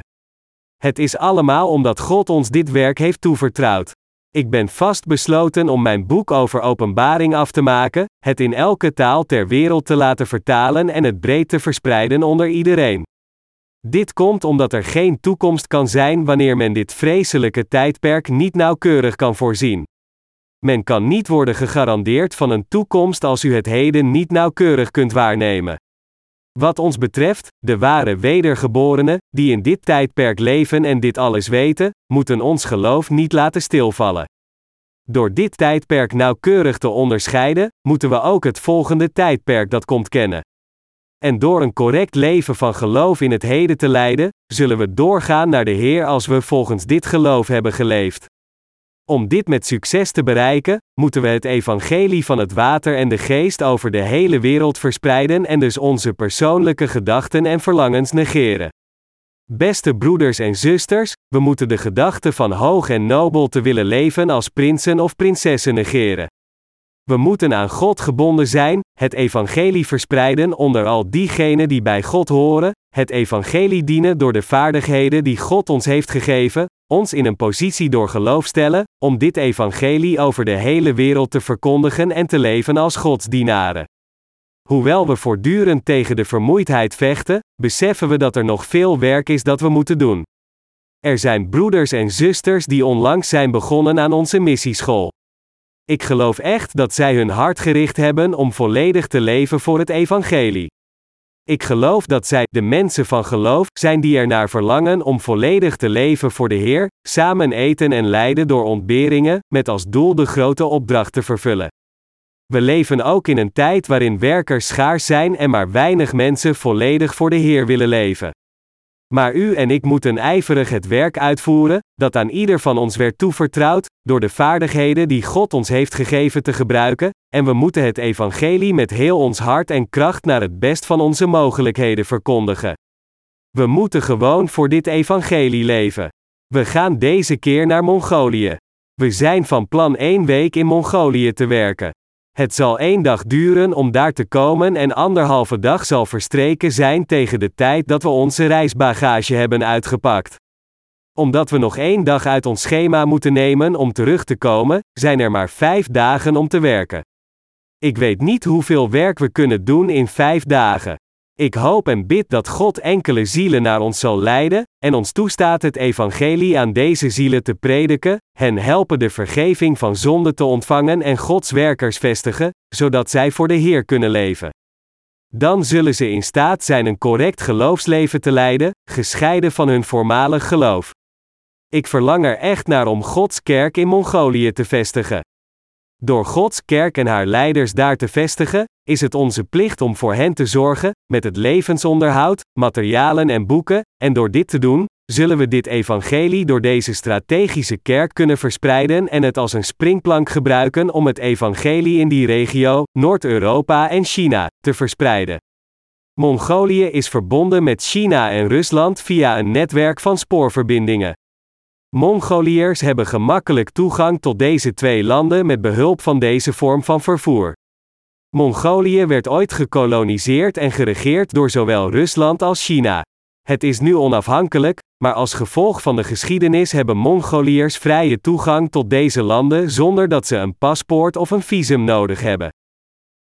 Het is allemaal omdat God ons dit werk heeft toevertrouwd. Ik ben vast besloten om mijn boek over openbaring af te maken, het in elke taal ter wereld te laten vertalen en het breed te verspreiden onder iedereen. Dit komt omdat er geen toekomst kan zijn wanneer men dit vreselijke tijdperk niet nauwkeurig kan voorzien. Men kan niet worden gegarandeerd van een toekomst als u het heden niet nauwkeurig kunt waarnemen. Wat ons betreft, de ware wedergeborenen, die in dit tijdperk leven en dit alles weten, moeten ons geloof niet laten stilvallen. Door dit tijdperk nauwkeurig te onderscheiden, moeten we ook het volgende tijdperk dat komt kennen. En door een correct leven van geloof in het heden te leiden, zullen we doorgaan naar de Heer als we volgens dit geloof hebben geleefd. Om dit met succes te bereiken, moeten we het evangelie van het water en de geest over de hele wereld verspreiden en dus onze persoonlijke gedachten en verlangens negeren. Beste broeders en zusters, we moeten de gedachte van hoog en nobel te willen leven als prinsen of prinsessen negeren. We moeten aan God gebonden zijn, het evangelie verspreiden onder al diegenen die bij God horen, het evangelie dienen door de vaardigheden die God ons heeft gegeven, ons in een positie door geloof stellen, om dit evangelie over de hele wereld te verkondigen en te leven als Gods dienaren. Hoewel we voortdurend tegen de vermoeidheid vechten, beseffen we dat er nog veel werk is dat we moeten doen. Er zijn broeders en zusters die onlangs zijn begonnen aan onze missieschool. Ik geloof echt dat zij hun hart gericht hebben om volledig te leven voor het evangelie. Ik geloof dat zij, de mensen van geloof, zijn die ernaar verlangen om volledig te leven voor de Heer, samen eten en lijden door ontberingen, met als doel de grote opdracht te vervullen. We leven ook in een tijd waarin werkers schaars zijn en maar weinig mensen volledig voor de Heer willen leven. Maar u en ik moeten ijverig het werk uitvoeren, dat aan ieder van ons werd toevertrouwd, door de vaardigheden die God ons heeft gegeven te gebruiken, en we moeten het evangelie met heel ons hart en kracht naar het best van onze mogelijkheden verkondigen. We moeten gewoon voor dit evangelie leven. We gaan deze keer naar Mongolië. We zijn van plan één week in Mongolië te werken. Het zal één dag duren om daar te komen en anderhalve dag zal verstreken zijn tegen de tijd dat we onze reisbagage hebben uitgepakt. Omdat we nog één dag uit ons schema moeten nemen om terug te komen, zijn er maar vijf dagen om te werken. Ik weet niet hoeveel werk we kunnen doen in vijf dagen. Ik hoop en bid dat God enkele zielen naar ons zal leiden, en ons toestaat het evangelie aan deze zielen te prediken, hen helpen de vergeving van zonde te ontvangen en Gods werkers vestigen, zodat zij voor de Heer kunnen leven. Dan zullen ze in staat zijn een correct geloofsleven te leiden, gescheiden van hun voormalig geloof. Ik verlang er echt naar om Gods kerk in Mongolië te vestigen. Door Gods kerk en haar leiders daar te vestigen, is het onze plicht om voor hen te zorgen, met het levensonderhoud, materialen en boeken, en door dit te doen, zullen we dit evangelie door deze strategische kerk kunnen verspreiden en het als een springplank gebruiken om het evangelie in die regio, Noord-Europa en China, te verspreiden. Mongolië is verbonden met China en Rusland via een netwerk van spoorverbindingen. Mongoliërs hebben gemakkelijk toegang tot deze twee landen met behulp van deze vorm van vervoer. Mongolië werd ooit gekoloniseerd en geregeerd door zowel Rusland als China. Het is nu onafhankelijk, maar als gevolg van de geschiedenis hebben Mongoliërs vrije toegang tot deze landen zonder dat ze een paspoort of een visum nodig hebben.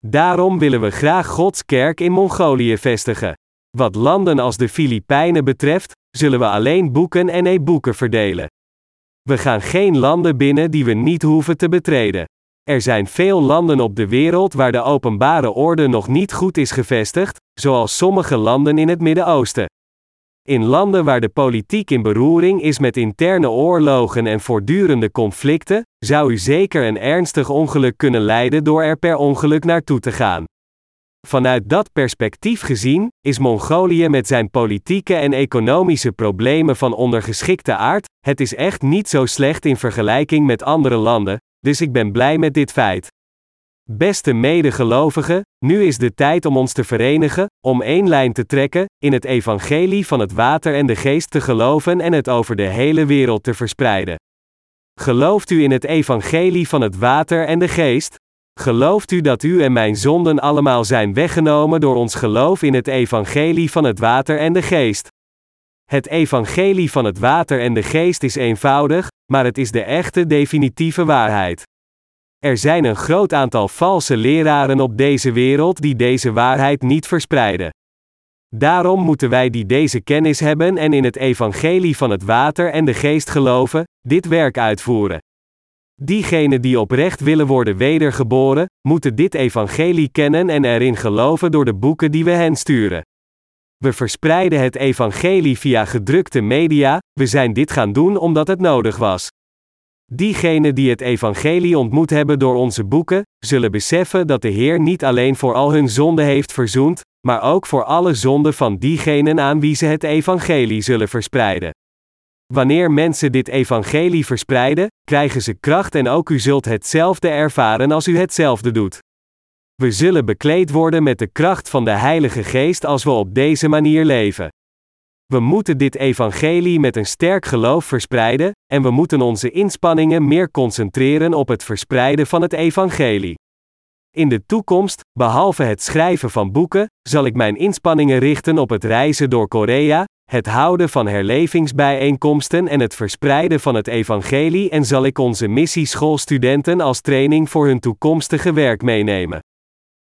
Daarom willen we graag Gods kerk in Mongolië vestigen. Wat landen als de Filipijnen betreft, zullen we alleen boeken en e-boeken verdelen. We gaan geen landen binnen die we niet hoeven te betreden. Er zijn veel landen op de wereld waar de openbare orde nog niet goed is gevestigd, zoals sommige landen in het Midden-Oosten. In landen waar de politiek in beroering is met interne oorlogen en voortdurende conflicten, zou u zeker een ernstig ongeluk kunnen lijden door er per ongeluk naartoe te gaan. Vanuit dat perspectief gezien, is Mongolië met zijn politieke en economische problemen van ondergeschikte aard, het is echt niet zo slecht in vergelijking met andere landen, dus ik ben blij met dit feit. Beste medegelovigen, nu is de tijd om ons te verenigen, om één lijn te trekken, in het evangelie van het water en de geest te geloven en het over de hele wereld te verspreiden. Gelooft u in het evangelie van het water en de geest? Gelooft u dat u en mijn zonden allemaal zijn weggenomen door ons geloof in het evangelie van het water en de geest? Het evangelie van het water en de geest is eenvoudig, maar het is de echte definitieve waarheid. Er zijn een groot aantal valse leraren op deze wereld die deze waarheid niet verspreiden. Daarom moeten wij die deze kennis hebben en in het evangelie van het water en de geest geloven, dit werk uitvoeren. Diegenen die oprecht willen worden wedergeboren, moeten dit evangelie kennen en erin geloven door de boeken die we hen sturen. We verspreiden het evangelie via gedrukte media, we zijn dit gaan doen omdat het nodig was. Diegenen die het evangelie ontmoet hebben door onze boeken, zullen beseffen dat de Heer niet alleen voor al hun zonden heeft verzoend, maar ook voor alle zonden van diegenen aan wie ze het evangelie zullen verspreiden. Wanneer mensen dit evangelie verspreiden, krijgen ze kracht en ook u zult hetzelfde ervaren als u hetzelfde doet. We zullen bekleed worden met de kracht van de Heilige Geest als we op deze manier leven. We moeten dit evangelie met een sterk geloof verspreiden, en we moeten onze inspanningen meer concentreren op het verspreiden van het evangelie. In de toekomst, behalve het schrijven van boeken, zal ik mijn inspanningen richten op het reizen door Korea, het houden van herlevingsbijeenkomsten en het verspreiden van het evangelie en zal ik onze missieschoolstudenten als training voor hun toekomstige werk meenemen.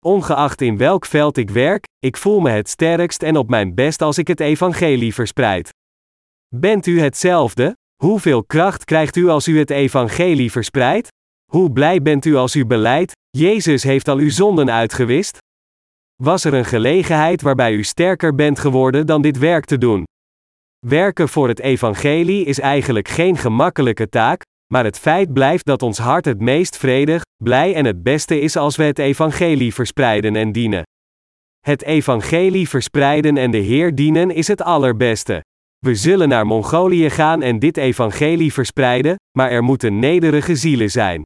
Ongeacht in welk veld ik werk, ik voel me het sterkst en op mijn best als ik het evangelie verspreid. Bent u hetzelfde? Hoeveel kracht krijgt u als u het evangelie verspreidt? Hoe blij bent u als u beleidt, Jezus heeft al uw zonden uitgewist? Was er een gelegenheid waarbij u sterker bent geworden dan dit werk te doen? Werken voor het evangelie is eigenlijk geen gemakkelijke taak, maar het feit blijft dat ons hart het meest vredig, blij en het beste is als we het evangelie verspreiden en dienen. Het evangelie verspreiden en de Heer dienen is het allerbeste. We zullen naar Mongolië gaan en dit evangelie verspreiden, maar er moeten nederige zielen zijn.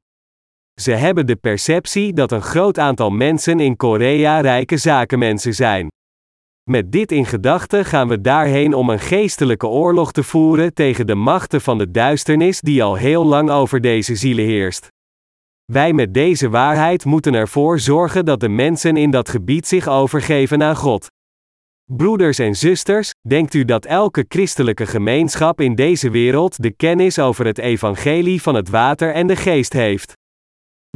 Ze hebben de perceptie dat een groot aantal mensen in Korea rijke zakenmensen zijn. Met dit in gedachten gaan we daarheen om een geestelijke oorlog te voeren tegen de machten van de duisternis die al heel lang over deze zielen heerst. Wij met deze waarheid moeten ervoor zorgen dat de mensen in dat gebied zich overgeven aan God. Broeders en zusters, denkt u dat elke christelijke gemeenschap in deze wereld de kennis over het evangelie van het water en de geest heeft?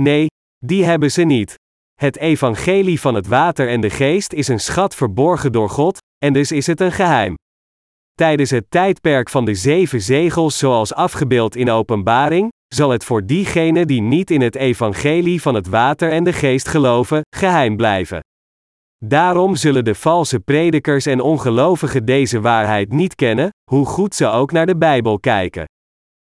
Nee, die hebben ze niet. Het evangelie van het water en de geest is een schat verborgen door God, en dus is het een geheim. Tijdens het tijdperk van de zeven zegels, zoals afgebeeld in Openbaring, zal het voor diegenen die niet in het evangelie van het water en de geest geloven, geheim blijven. Daarom zullen de valse predikers en ongelovigen deze waarheid niet kennen, hoe goed ze ook naar de Bijbel kijken.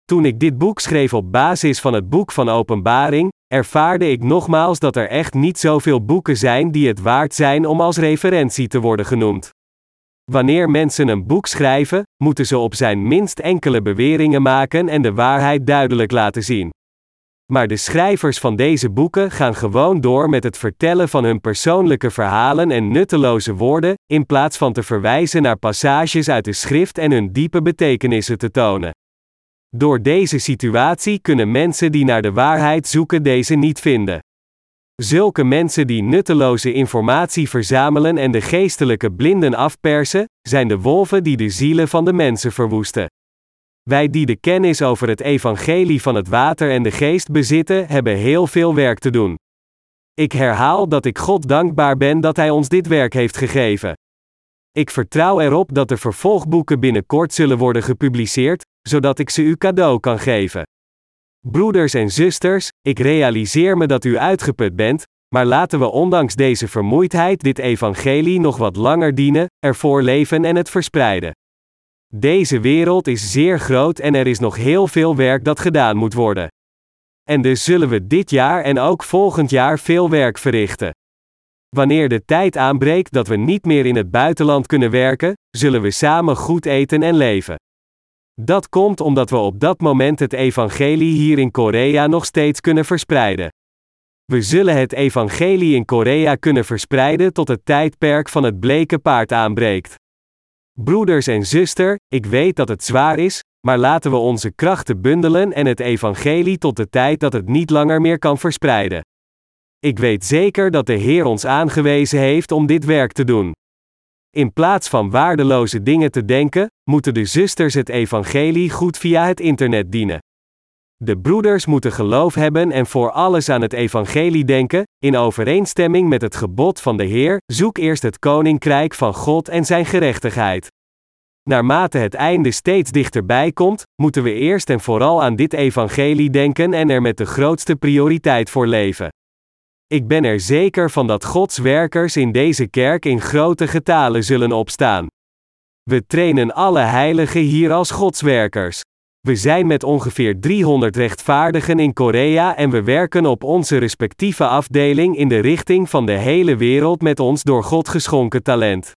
Toen ik dit boek schreef op basis van het boek van Openbaring, ervaarde ik nogmaals dat er echt niet zoveel boeken zijn die het waard zijn om als referentie te worden genoemd. Wanneer mensen een boek schrijven, moeten ze op zijn minst enkele beweringen maken en de waarheid duidelijk laten zien. Maar de schrijvers van deze boeken gaan gewoon door met het vertellen van hun persoonlijke verhalen en nutteloze woorden, in plaats van te verwijzen naar passages uit de schrift en hun diepe betekenissen te tonen. Door deze situatie kunnen mensen die naar de waarheid zoeken deze niet vinden. Zulke mensen die nutteloze informatie verzamelen en de geestelijke blinden afpersen, zijn de wolven die de zielen van de mensen verwoesten. Wij die de kennis over het evangelie van het water en de geest bezitten, hebben heel veel werk te doen. Ik herhaal dat ik God dankbaar ben dat Hij ons dit werk heeft gegeven. Ik vertrouw erop dat de vervolgboeken binnenkort zullen worden gepubliceerd, zodat ik ze u cadeau kan geven. Broeders en zusters, ik realiseer me dat u uitgeput bent, maar laten we ondanks deze vermoeidheid dit evangelie nog wat langer dienen, ervoor leven en het verspreiden. Deze wereld is zeer groot en er is nog heel veel werk dat gedaan moet worden. En dus zullen we dit jaar en ook volgend jaar veel werk verrichten. Wanneer de tijd aanbreekt dat we niet meer in het buitenland kunnen werken, zullen we samen goed eten en leven. Dat komt omdat we op dat moment het evangelie hier in Korea nog steeds kunnen verspreiden. We zullen het evangelie in Korea kunnen verspreiden tot het tijdperk van het bleke paard aanbreekt. Broeders en zuster, ik weet dat het zwaar is, maar laten we onze krachten bundelen en het evangelie tot de tijd dat het niet langer meer kan verspreiden. Ik weet zeker dat de Heer ons aangewezen heeft om dit werk te doen. In plaats van waardeloze dingen te denken, moeten de zusters het evangelie goed via het internet dienen. De broeders moeten geloof hebben en voor alles aan het evangelie denken, in overeenstemming met het gebod van de Heer: zoek eerst het koninkrijk van God en zijn gerechtigheid. Naarmate het einde steeds dichterbij komt, moeten we eerst en vooral aan dit evangelie denken en er met de grootste prioriteit voor leven. Ik ben er zeker van dat Gods werkers in deze kerk in grote getalen zullen opstaan. We trainen alle heiligen hier als Gods werkers. We zijn met ongeveer 300 rechtvaardigen in Korea en we werken op onze respectieve afdeling in de richting van de hele wereld met ons door God geschonken talent.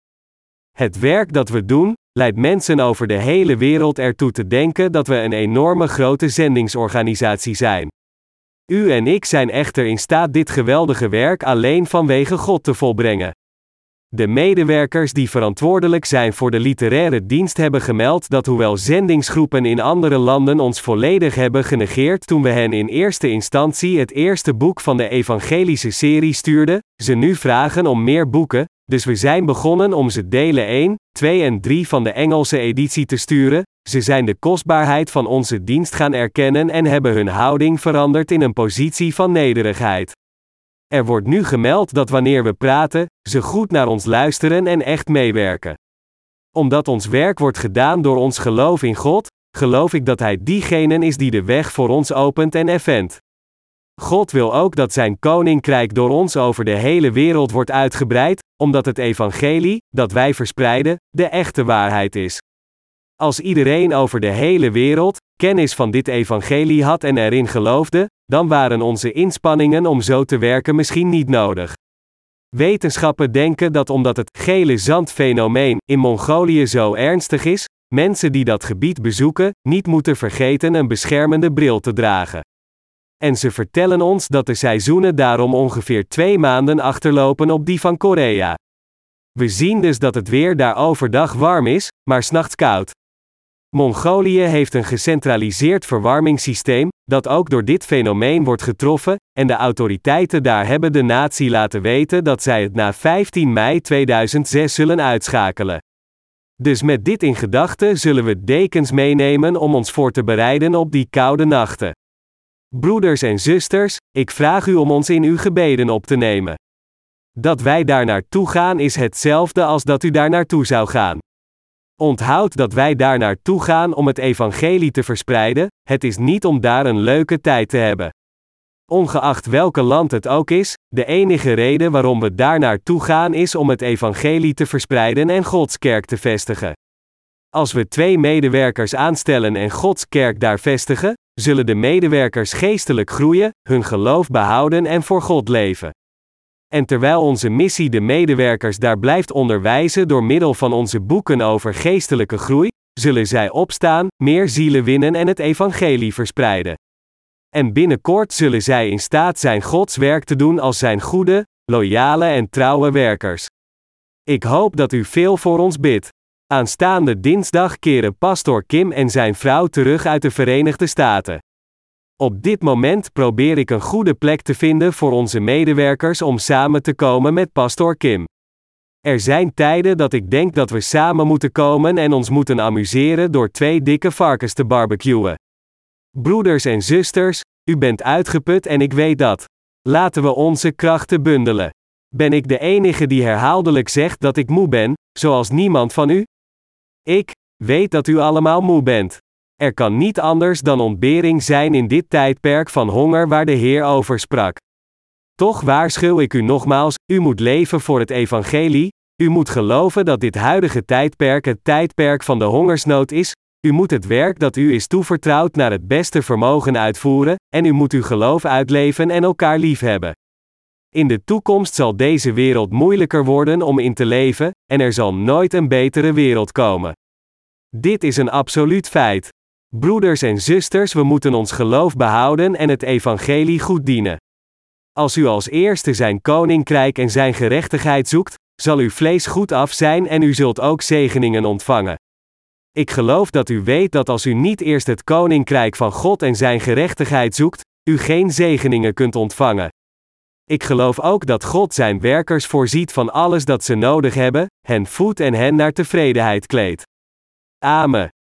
Het werk dat we doen, leidt mensen over de hele wereld ertoe te denken dat we een enorme grote zendingsorganisatie zijn. U en ik zijn echter in staat dit geweldige werk alleen vanwege God te volbrengen. De medewerkers die verantwoordelijk zijn voor de literaire dienst hebben gemeld dat hoewel zendingsgroepen in andere landen ons volledig hebben genegeerd toen we hen in eerste instantie het eerste boek van de evangelische serie stuurden, ze nu vragen om meer boeken, dus we zijn begonnen om ze delen 1, 2 en 3 van de Engelse editie te sturen, ze zijn de kostbaarheid van onze dienst gaan erkennen en hebben hun houding veranderd in een positie van nederigheid. Er wordt nu gemeld dat wanneer we praten, ze goed naar ons luisteren en echt meewerken. Omdat ons werk wordt gedaan door ons geloof in God, geloof ik dat Hij diegene is die de weg voor ons opent en effent. God wil ook dat Zijn koninkrijk door ons over de hele wereld wordt uitgebreid, omdat het evangelie, dat wij verspreiden, de echte waarheid is. Als iedereen over de hele wereld kennis van dit evangelie had en erin geloofde, dan waren onze inspanningen om zo te werken misschien niet nodig. Wetenschappen denken dat omdat het gele zandfenomeen in Mongolië zo ernstig is, mensen die dat gebied bezoeken, niet moeten vergeten een beschermende bril te dragen. En ze vertellen ons dat de seizoenen daarom ongeveer twee maanden achterlopen op die van Korea. We zien dus dat het weer daar overdag warm is, maar s'nachts koud. Mongolië heeft een gecentraliseerd verwarmingssysteem, dat ook door dit fenomeen wordt getroffen, en de autoriteiten daar hebben de natie laten weten dat zij het na 15 mei 2006 zullen uitschakelen. Dus met dit in gedachten zullen we dekens meenemen om ons voor te bereiden op die koude nachten. Broeders en zusters, ik vraag u om ons in uw gebeden op te nemen. Dat wij daar naartoe gaan is hetzelfde als dat u daar naartoe zou gaan. Onthoud dat wij daar naartoe gaan om het evangelie te verspreiden, het is niet om daar een leuke tijd te hebben. Ongeacht welke land het ook is, de enige reden waarom we daar naartoe gaan is om het evangelie te verspreiden en Gods kerk te vestigen. Als we twee medewerkers aanstellen en Gods kerk daar vestigen, zullen de medewerkers geestelijk groeien, hun geloof behouden en voor God leven. En terwijl onze missie de medewerkers daar blijft onderwijzen door middel van onze boeken over geestelijke groei, zullen zij opstaan, meer zielen winnen en het evangelie verspreiden. En binnenkort zullen zij in staat zijn Gods werk te doen als zijn goede, loyale en trouwe werkers. Ik hoop dat u veel voor ons bidt. Aanstaande dinsdag keren pastor Kim en zijn vrouw terug uit de Verenigde Staten. Op dit moment probeer ik een goede plek te vinden voor onze medewerkers om samen te komen met pastor Kim. Er zijn tijden dat ik denk dat we samen moeten komen en ons moeten amuseren door twee dikke varkens te barbecuen. Broeders en zusters, u bent uitgeput en ik weet dat. Laten we onze krachten bundelen. Ben ik de enige die herhaaldelijk zegt dat ik moe ben, zoals niemand van u? Ik weet dat u allemaal moe bent. Er kan niet anders dan ontbering zijn in dit tijdperk van honger waar de Heer over sprak. Toch waarschuw ik u nogmaals: u moet leven voor het evangelie, u moet geloven dat dit huidige tijdperk het tijdperk van de hongersnood is, u moet het werk dat u is toevertrouwd naar het beste vermogen uitvoeren, en u moet uw geloof uitleven en elkaar liefhebben. In de toekomst zal deze wereld moeilijker worden om in te leven, en er zal nooit een betere wereld komen. Dit is een absoluut feit. Broeders en zusters, we moeten ons geloof behouden en het evangelie goed dienen. Als u als eerste zijn koninkrijk en zijn gerechtigheid zoekt, zal uw vlees goed af zijn en u zult ook zegeningen ontvangen. Ik geloof dat u weet dat als u niet eerst het koninkrijk van God en zijn gerechtigheid zoekt, u geen zegeningen kunt ontvangen. Ik geloof ook dat God zijn werkers voorziet van alles dat ze nodig hebben, hen voedt en hen naar tevredenheid kleedt. Amen.